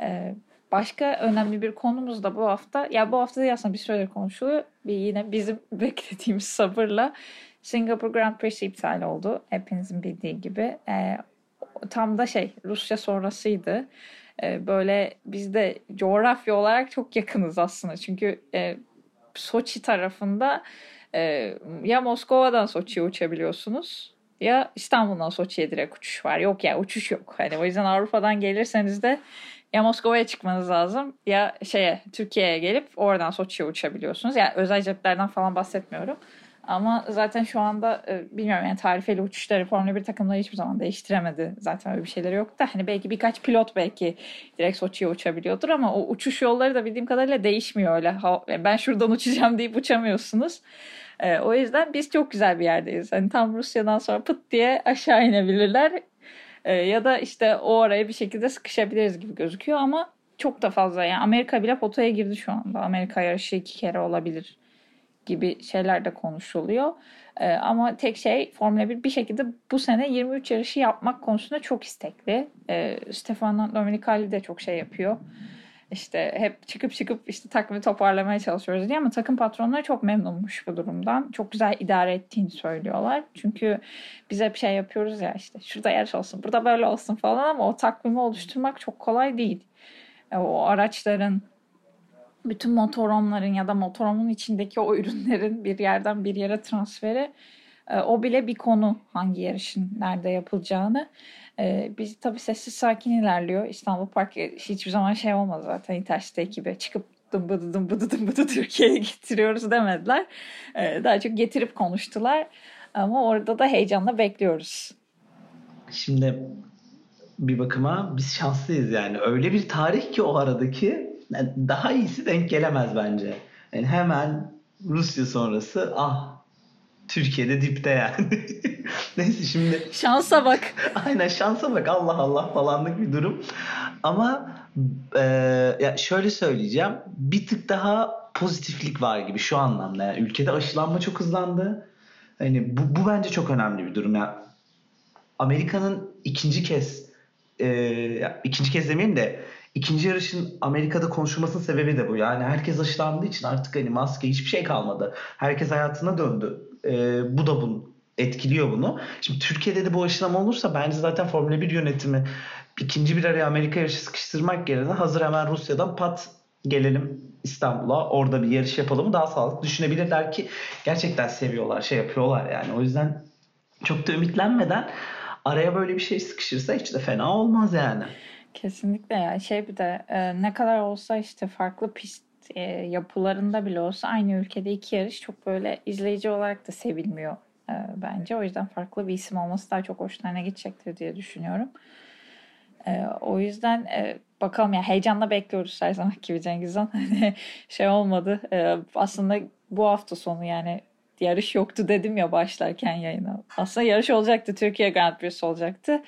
Speaker 2: E, başka önemli bir konumuz da bu hafta. Ya bu hafta da aslında bir süredir konuşuluyor. Bir yine bizim *laughs* beklediğimiz sabırla Singapore Grand Prix iptal oldu. Hepinizin bildiği gibi. E, tam da şey Rusya sonrasıydı. E, böyle biz de coğrafya olarak çok yakınız aslında. Çünkü e, Soçi tarafında e, ya Moskova'dan Soçi'ye uçabiliyorsunuz ya İstanbul'dan Soçi'ye direkt uçuş var. Yok ya uçuş yok. Hani o yüzden Avrupa'dan gelirseniz de ya Moskova'ya çıkmanız lazım ya şeye Türkiye'ye gelip oradan Soçi'ye uçabiliyorsunuz. Yani özel ceplerden falan bahsetmiyorum. Ama zaten şu anda e, bilmiyorum yani tarifeli uçuşları Formula 1 takımları hiçbir zaman değiştiremedi. Zaten öyle bir şeyleri yok da hani belki birkaç pilot belki direkt Soçi'ye uçabiliyordur ama o uçuş yolları da bildiğim kadarıyla değişmiyor öyle. Ben şuradan uçacağım deyip uçamıyorsunuz. E, o yüzden biz çok güzel bir yerdeyiz. Hani tam Rusya'dan sonra pıt diye aşağı inebilirler. E, ya da işte o araya bir şekilde sıkışabiliriz gibi gözüküyor ama çok da fazla yani Amerika bile potaya girdi şu anda. Amerika yarışı iki kere olabilir gibi şeyler de konuşuluyor. E, ama tek şey Formula 1 bir şekilde bu sene 23 yarışı yapmak konusunda çok istekli. E, Stefano Domenicali de çok şey yapıyor. İşte hep çıkıp çıkıp işte takımı toparlamaya çalışıyoruz diye ama takım patronları çok memnunmuş bu durumdan. Çok güzel idare ettiğini söylüyorlar. Çünkü biz hep şey yapıyoruz ya işte şurada yarış olsun, burada böyle olsun falan ama o takvimi oluşturmak çok kolay değil. E, o araçların bütün motoromların ya da motoromun içindeki o ürünlerin bir yerden bir yere transferi e, o bile bir konu hangi yarışın nerede yapılacağını. E, biz tabii sessiz sakin ilerliyor. İstanbul Park hiçbir zaman şey olmadı zaten İntercity ekibi çıkıp dımbıdı dımbıdı dımbıdı Türkiye'ye *laughs* getiriyoruz demediler. E, daha çok getirip konuştular. Ama orada da heyecanla bekliyoruz.
Speaker 3: Şimdi bir bakıma biz şanslıyız yani. Öyle bir tarih ki o aradaki daha iyisi denk gelemez bence. Yani hemen Rusya sonrası ah Türkiye'de dipte yani. *laughs* Neyse şimdi.
Speaker 2: Şansa bak. *laughs*
Speaker 3: Aynen şansa bak Allah Allah falanlık bir durum. Ama e, ya şöyle söyleyeceğim. Bir tık daha pozitiflik var gibi şu anlamda. Yani ülkede aşılanma çok hızlandı. Hani bu, bu bence çok önemli bir durum. Yani Amerika'nın ikinci kez e, ikinci kez demeyeyim de ikinci yarışın Amerika'da konuşulmasının sebebi de bu. Yani herkes aşılandığı için artık hani maske hiçbir şey kalmadı. Herkes hayatına döndü. Ee, bu da bunu etkiliyor bunu. Şimdi Türkiye'de de bu aşılama olursa bence zaten Formula 1 yönetimi ikinci bir araya Amerika yarışı sıkıştırmak yerine hazır hemen Rusya'dan pat gelelim İstanbul'a orada bir yarış yapalım daha sağlıklı düşünebilirler ki gerçekten seviyorlar şey yapıyorlar yani o yüzden çok da ümitlenmeden araya böyle bir şey sıkışırsa hiç de fena olmaz yani.
Speaker 2: Kesinlikle ya şey bir de e, ne kadar olsa işte farklı pist e, yapılarında bile olsa aynı ülkede iki yarış çok böyle izleyici olarak da sevilmiyor e, bence. O yüzden farklı bir isim olması daha çok hoşlarına gidecektir diye düşünüyorum. E, o yüzden e, bakalım ya heyecanla bekliyoruz her zaman gibi Cengizhan. *laughs* Hani şey olmadı. E, aslında bu hafta sonu yani yarış yoktu dedim ya başlarken yayına. Aslında yarış olacaktı. Türkiye Grand Prix'si olacaktı.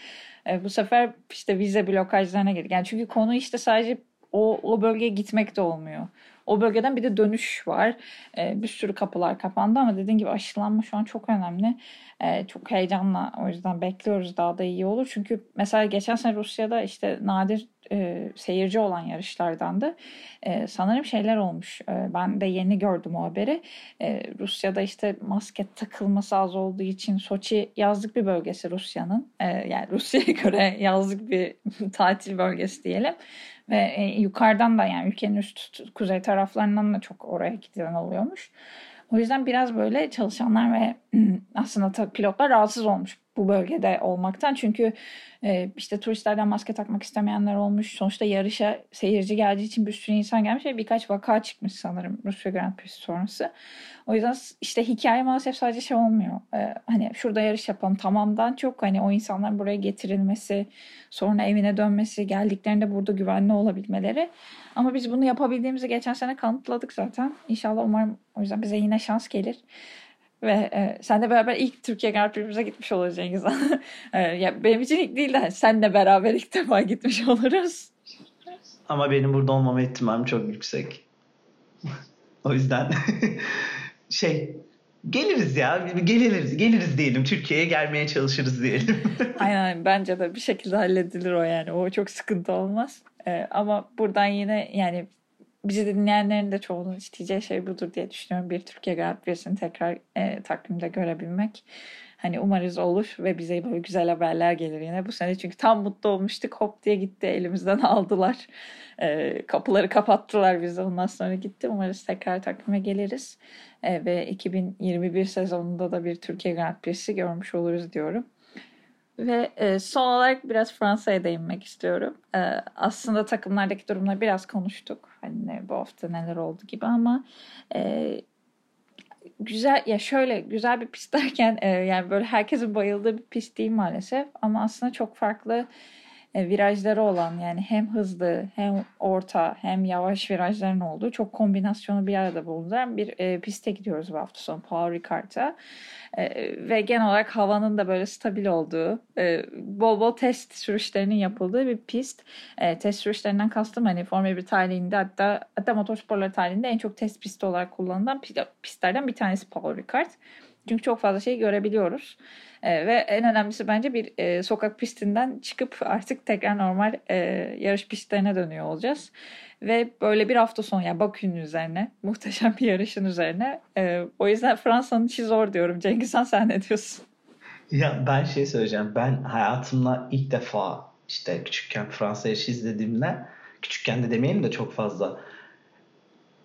Speaker 2: E, bu sefer işte vize blokajlarına girdik. Yani çünkü konu işte sadece o, o bölgeye gitmek de olmuyor. O bölgeden bir de dönüş var. E, bir sürü kapılar kapandı ama dediğim gibi aşılanma şu an çok önemli. E, çok heyecanla o yüzden bekliyoruz daha da iyi olur. Çünkü mesela geçen sene Rusya'da işte nadir e, seyirci olan yarışlardandı. E, sanırım şeyler olmuş. E, ben de yeni gördüm o haberi. E, Rusya'da işte maske takılması az olduğu için Soçi yazlık bir bölgesi Rusya'nın. E, yani Rusya'ya *laughs* göre yazlık bir *laughs* tatil bölgesi diyelim. Ve e, yukarıdan da yani ülkenin üst kuzey taraflarından da çok oraya giden oluyormuş. O yüzden biraz böyle çalışanlar ve *clears throat* aslında pilotlar rahatsız olmuş bu bölgede olmaktan. Çünkü e, işte turistlerden maske takmak istemeyenler olmuş. Sonuçta yarışa seyirci geldiği için bir sürü insan gelmiş ve birkaç vaka çıkmış sanırım Rusya Grand Prix sonrası. O yüzden işte hikaye maalesef sadece şey olmuyor. E, hani şurada yarış yapalım tamamdan çok hani o insanların buraya getirilmesi, sonra evine dönmesi, geldiklerinde burada güvenli olabilmeleri. Ama biz bunu yapabildiğimizi geçen sene kanıtladık zaten. İnşallah umarım o yüzden bize yine şans gelir. Ve e, senle beraber ilk Türkiye Grand Prix'imize gitmiş Cengiz *laughs* e, ya benim için ilk değil de senle beraber ilk defa *laughs* gitmiş oluruz.
Speaker 3: Ama benim burada olmama ihtimalim çok yüksek. *laughs* o yüzden şey geliriz ya geliriz geliriz diyelim Türkiye'ye gelmeye çalışırız diyelim.
Speaker 2: Aynen bence de bir şekilde halledilir o yani o çok sıkıntı olmaz. Ee, ama buradan yine yani bizi dinleyenlerin de çoğunun isteyeceği şey budur diye düşünüyorum. Bir Türkiye Grand tekrar e, takvimde görebilmek. Hani umarız olur ve bize böyle güzel haberler gelir yine bu sene. Çünkü tam mutlu olmuştuk. Hop diye gitti elimizden *laughs* aldılar. E, kapıları kapattılar bize. Ondan sonra gitti. Umarız tekrar takvime geliriz. E, ve 2021 sezonunda da bir Türkiye Grand Prix'si görmüş oluruz diyorum. Ve e, son olarak biraz Fransa'ya değinmek istiyorum. E, aslında takımlardaki durumları biraz konuştuk. Hani bu hafta neler oldu gibi ama e, güzel ya şöyle güzel bir pist derken e, yani böyle herkesin bayıldığı bir pist değil maalesef ama aslında çok farklı e, virajları olan yani hem hızlı hem orta hem yavaş virajların olduğu çok kombinasyonu bir arada bulunduran bir e, piste gidiyoruz bu hafta sonu Paul Ricard'a. E, ve genel olarak havanın da böyle stabil olduğu, e, bol bol test sürüşlerinin yapıldığı bir pist. E, test sürüşlerinden kastım hani Formula 1 tarihinde hatta hatta motorsporları tarihinde en çok test pisti olarak kullanılan pistlerden bir tanesi Paul Ricard. Çünkü çok fazla şey görebiliyoruz. E, ve en önemlisi bence bir e, sokak pistinden çıkıp *laughs* artık tekrar normal e, yarış pistlerine dönüyor olacağız. Ve böyle bir hafta sonu yani Bakü'nün üzerine *laughs* muhteşem bir yarışın üzerine. E, o yüzden Fransa'nın işi zor diyorum. Cengiz Han sen ne diyorsun?
Speaker 3: Ya ben şey söyleyeceğim. Ben hayatımda ilk defa işte küçükken Fransa yarışı izlediğimde küçükken de demeyeyim de çok fazla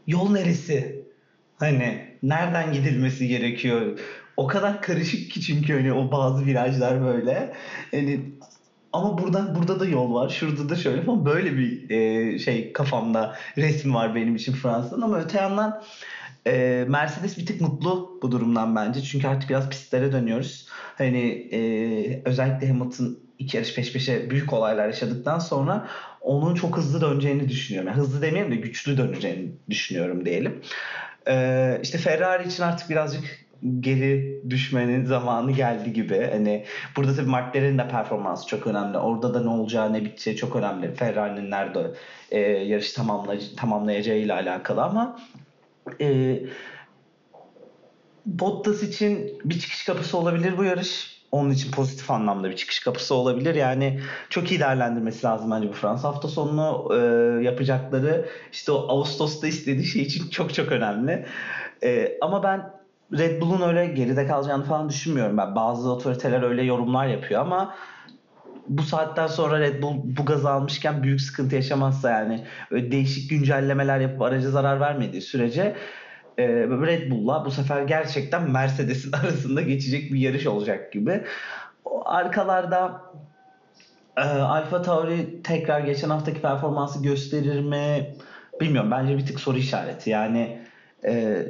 Speaker 3: yol neresi? Hani nereden gidilmesi gerekiyor? O kadar karışık ki çünkü hani o bazı virajlar böyle. Hani ama burada burada da yol var. Şurada da şöyle falan böyle bir e, şey kafamda resmi var benim için Fransa'nın ama öte yandan e, Mercedes bir tık mutlu bu durumdan bence. Çünkü artık biraz pistlere dönüyoruz. Hani e, özellikle Hamilton iki yarış peş peşe büyük olaylar yaşadıktan sonra onun çok hızlı döneceğini düşünüyorum. Yani hızlı demeyeyim de güçlü döneceğini düşünüyorum diyelim. E, işte Ferrari için artık birazcık geri düşmenin zamanı geldi gibi. Hani burada tabii McLaren'in de performansı çok önemli. Orada da ne olacağı ne biteceği çok önemli. Ferrari'nin nerede e, yarışı tamamlay tamamlayacağı ile alakalı ama e, Bottas için bir çıkış kapısı olabilir bu yarış. Onun için pozitif anlamda bir çıkış kapısı olabilir. Yani çok iyi değerlendirmesi lazım bence bu Fransa hafta sonunu e, yapacakları işte o Ağustos'ta istediği şey için çok çok önemli. E, ama ben Red Bull'un öyle geride kalacağını falan düşünmüyorum ben. Bazı otoriteler öyle yorumlar yapıyor ama bu saatten sonra Red Bull bu gazı almışken büyük sıkıntı yaşamazsa yani değişik güncellemeler yapıp araca zarar vermediği sürece e, Red Bull'la bu sefer gerçekten Mercedes'in *laughs* arasında geçecek bir yarış olacak gibi. O arkalarda e, Alfa Tauri tekrar geçen haftaki performansı gösterir mi? Bilmiyorum. Bence bir tık soru işareti. Yani e,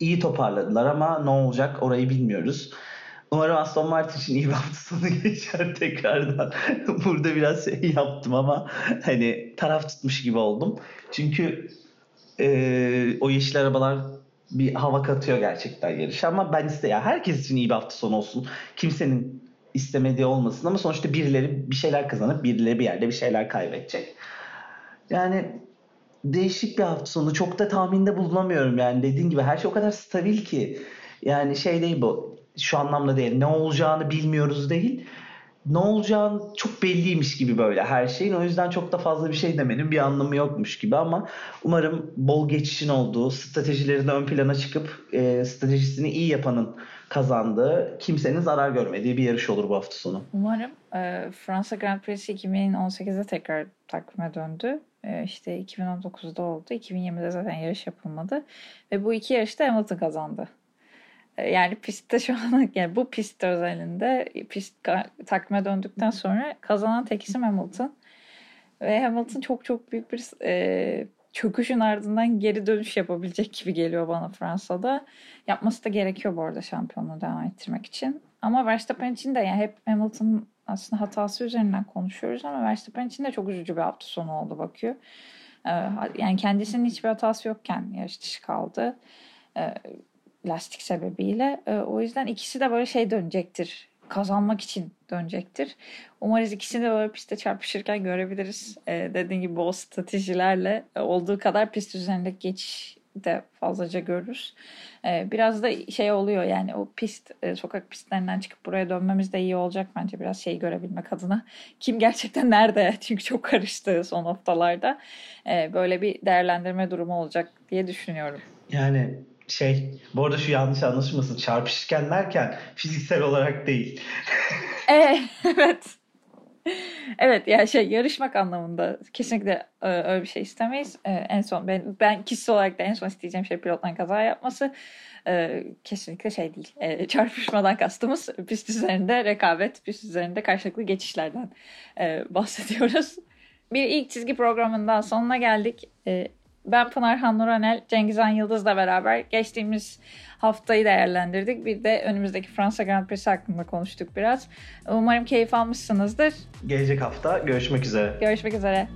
Speaker 3: iyi toparladılar ama ne olacak orayı bilmiyoruz. Umarım Aston Martin için iyi bir hafta sonu *laughs* geçer tekrardan. *laughs* Burada biraz şey yaptım ama hani taraf tutmuş gibi oldum. Çünkü e, o yeşil arabalar bir hava katıyor gerçekten yarış ama ben iste ya herkes için iyi bir hafta sonu olsun. Kimsenin istemediği olmasın ama sonuçta birileri bir şeyler kazanıp birileri bir yerde bir şeyler kaybedecek. Yani değişik bir hafta sonu. Çok da tahminde bulunamıyorum yani. Dediğin gibi her şey o kadar stabil ki. Yani şey değil bu. Şu anlamda değil. Ne olacağını bilmiyoruz değil. Ne olacağını çok belliymiş gibi böyle her şeyin. O yüzden çok da fazla bir şey demenin bir anlamı yokmuş gibi ama umarım bol geçişin olduğu, stratejilerin ön plana çıkıp e, stratejisini iyi yapanın kazandığı, kimsenin zarar görmediği bir yarış olur bu hafta sonu.
Speaker 2: Umarım e, Fransa Grand Prix'si 2018'de tekrar takvime döndü. E, işte 2019'da oldu. 2020'de zaten yarış yapılmadı. Ve bu iki yarışta Hamilton kazandı. E, yani pistte şu an *laughs* yani bu pist özelinde pist takvime döndükten sonra kazanan tek isim Hamilton. Ve Hamilton çok çok büyük bir e, çöküşün ardından geri dönüş yapabilecek gibi geliyor bana Fransa'da. Yapması da gerekiyor bu arada şampiyonluğu devam ettirmek için. Ama Verstappen için de yani hep Hamilton aslında hatası üzerinden konuşuyoruz ama Verstappen için de çok üzücü bir hafta sonu oldu bakıyor. Ee, yani kendisinin hiçbir hatası yokken yarış dışı kaldı. Lastik sebebiyle. Ee, o yüzden ikisi de böyle şey dönecektir. Kazanmak için dönecektir. Umarız ikisini de böyle pistte çarpışırken görebiliriz. Dediğim gibi o stratejilerle olduğu kadar pist üzerindeki geçiş de fazlaca görürüz. Ee, biraz da şey oluyor yani o pist, e, sokak pistlerinden çıkıp buraya dönmemiz de iyi olacak bence biraz şey görebilmek adına. Kim gerçekten nerede? *laughs* Çünkü çok karıştı son haftalarda. Ee, böyle bir değerlendirme durumu olacak diye düşünüyorum.
Speaker 3: Yani şey bu arada şu yanlış anlaşılmasın çarpışırken derken fiziksel olarak değil. *laughs*
Speaker 2: evet evet ya yani şey yarışmak anlamında kesinlikle e, öyle bir şey istemeyiz. E, en son ben ben kişisel olarak da en son isteyeceğim şey pilotların kaza yapması. E, kesinlikle şey değil. E, çarpışmadan kastımız pist üzerinde rekabet, pist üzerinde karşılıklı geçişlerden e, bahsediyoruz. Bir ilk çizgi programından sonuna geldik. E, ben Pınar Hannuranel, Cengizhan Yıldız'la beraber geçtiğimiz haftayı değerlendirdik. Bir de önümüzdeki Fransa Grand Prix hakkında konuştuk biraz. Umarım keyif almışsınızdır.
Speaker 3: Gelecek hafta görüşmek üzere.
Speaker 2: Görüşmek üzere.